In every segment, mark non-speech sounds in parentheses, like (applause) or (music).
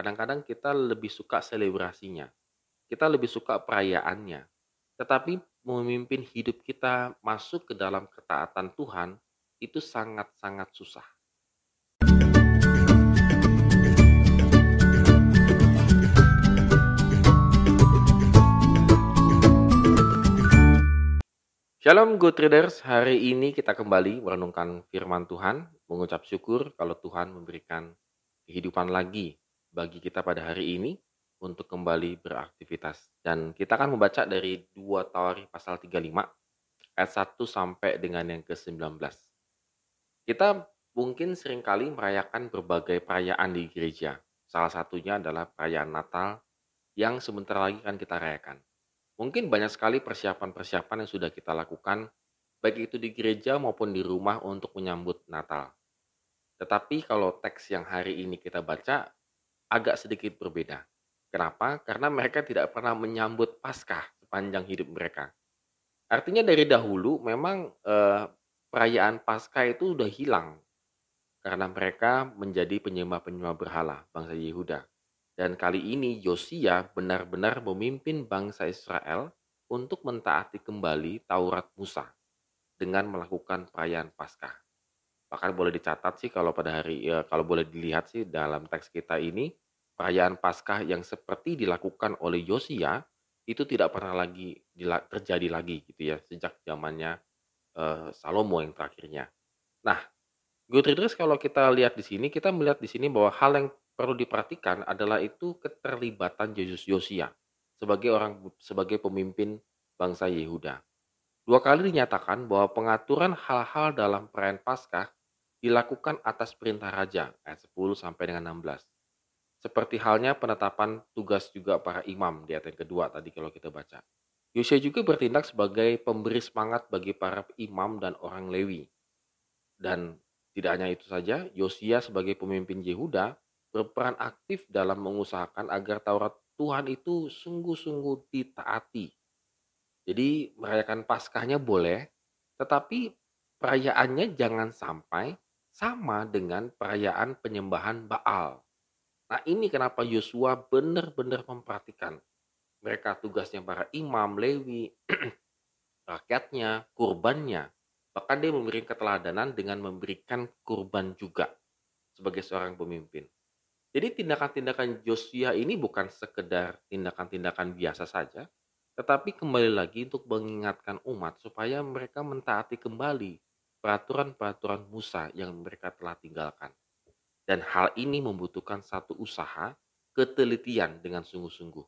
kadang-kadang kita lebih suka selebrasinya. Kita lebih suka perayaannya. Tetapi memimpin hidup kita masuk ke dalam ketaatan Tuhan itu sangat-sangat susah. Shalom good readers, hari ini kita kembali merenungkan firman Tuhan, mengucap syukur kalau Tuhan memberikan kehidupan lagi bagi kita pada hari ini untuk kembali beraktivitas. Dan kita akan membaca dari 2 Tawari pasal 35 ayat 1 sampai dengan yang ke-19. Kita mungkin sering kali merayakan berbagai perayaan di gereja. Salah satunya adalah perayaan Natal yang sebentar lagi akan kita rayakan. Mungkin banyak sekali persiapan-persiapan yang sudah kita lakukan, baik itu di gereja maupun di rumah untuk menyambut Natal. Tetapi kalau teks yang hari ini kita baca agak sedikit berbeda. Kenapa? Karena mereka tidak pernah menyambut Paskah sepanjang hidup mereka. Artinya dari dahulu memang eh, perayaan Paskah itu sudah hilang karena mereka menjadi penyembah-penyembah berhala bangsa Yehuda. Dan kali ini Yosia benar-benar memimpin bangsa Israel untuk mentaati kembali Taurat Musa dengan melakukan perayaan Paskah. Bahkan boleh dicatat sih kalau pada hari ya, kalau boleh dilihat sih dalam teks kita ini perayaan Paskah yang seperti dilakukan oleh Yosia itu tidak pernah lagi terjadi lagi gitu ya sejak zamannya uh, Salomo yang terakhirnya. Nah, good readers kalau kita lihat di sini kita melihat di sini bahwa hal yang perlu diperhatikan adalah itu keterlibatan Yesus Yosia sebagai orang sebagai pemimpin bangsa Yehuda. Dua kali dinyatakan bahwa pengaturan hal-hal dalam perayaan Paskah dilakukan atas perintah raja ayat 10 sampai dengan 16. Seperti halnya penetapan tugas juga para imam di ayat yang kedua tadi kalau kita baca. Yosia juga bertindak sebagai pemberi semangat bagi para imam dan orang Lewi. Dan tidak hanya itu saja, Yosia sebagai pemimpin Yehuda berperan aktif dalam mengusahakan agar Taurat Tuhan itu sungguh-sungguh ditaati. Jadi merayakan Paskahnya boleh, tetapi perayaannya jangan sampai sama dengan perayaan penyembahan Baal. Nah ini kenapa Yosua benar-benar memperhatikan. Mereka tugasnya para imam, Lewi, (clears throat) rakyatnya, kurbannya. Bahkan dia memberikan keteladanan dengan memberikan kurban juga sebagai seorang pemimpin. Jadi tindakan-tindakan Josia ini bukan sekedar tindakan-tindakan biasa saja, tetapi kembali lagi untuk mengingatkan umat supaya mereka mentaati kembali peraturan-peraturan Musa yang mereka telah tinggalkan. Dan hal ini membutuhkan satu usaha, ketelitian dengan sungguh-sungguh.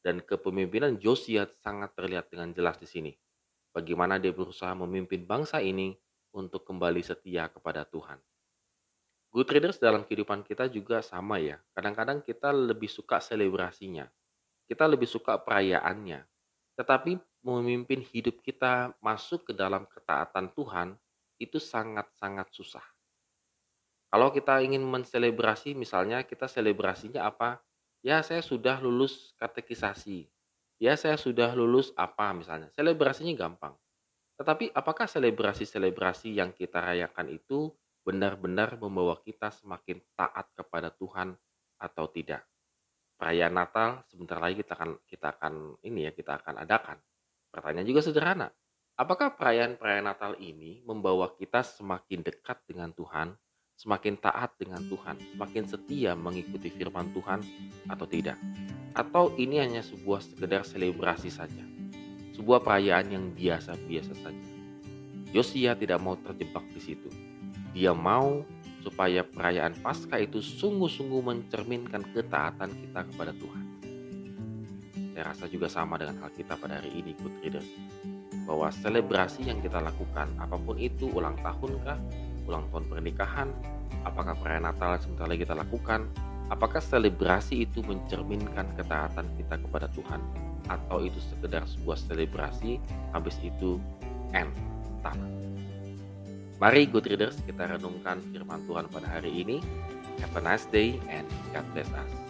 Dan kepemimpinan Josia sangat terlihat dengan jelas di sini. Bagaimana dia berusaha memimpin bangsa ini untuk kembali setia kepada Tuhan. Good traders dalam kehidupan kita juga sama ya. Kadang-kadang kita lebih suka selebrasinya. Kita lebih suka perayaannya. Tetapi memimpin hidup kita masuk ke dalam ketaatan Tuhan itu sangat-sangat susah. Kalau kita ingin menselebrasi misalnya kita selebrasinya apa? Ya saya sudah lulus katekisasi. Ya saya sudah lulus apa misalnya. Selebrasinya gampang. Tetapi apakah selebrasi-selebrasi yang kita rayakan itu benar-benar membawa kita semakin taat kepada Tuhan atau tidak. Perayaan Natal sebentar lagi kita akan kita akan ini ya kita akan adakan. Pertanyaan juga sederhana. Apakah perayaan-perayaan Natal ini membawa kita semakin dekat dengan Tuhan, semakin taat dengan Tuhan, semakin setia mengikuti firman Tuhan atau tidak? Atau ini hanya sebuah sekedar selebrasi saja? Sebuah perayaan yang biasa-biasa saja. Yosia tidak mau terjebak di situ dia mau supaya perayaan Paskah itu sungguh-sungguh mencerminkan ketaatan kita kepada Tuhan. Saya rasa juga sama dengan hal kita pada hari ini, good readers. Bahwa selebrasi yang kita lakukan, apa pun itu, ulang tahun kah, ulang tahun pernikahan, apakah perayaan Natal sebentar lagi kita lakukan, apakah selebrasi itu mencerminkan ketaatan kita kepada Tuhan, atau itu sekedar sebuah selebrasi, habis itu end, tamat. Mari good readers kita renungkan firman Tuhan pada hari ini. Have a nice day and God bless us.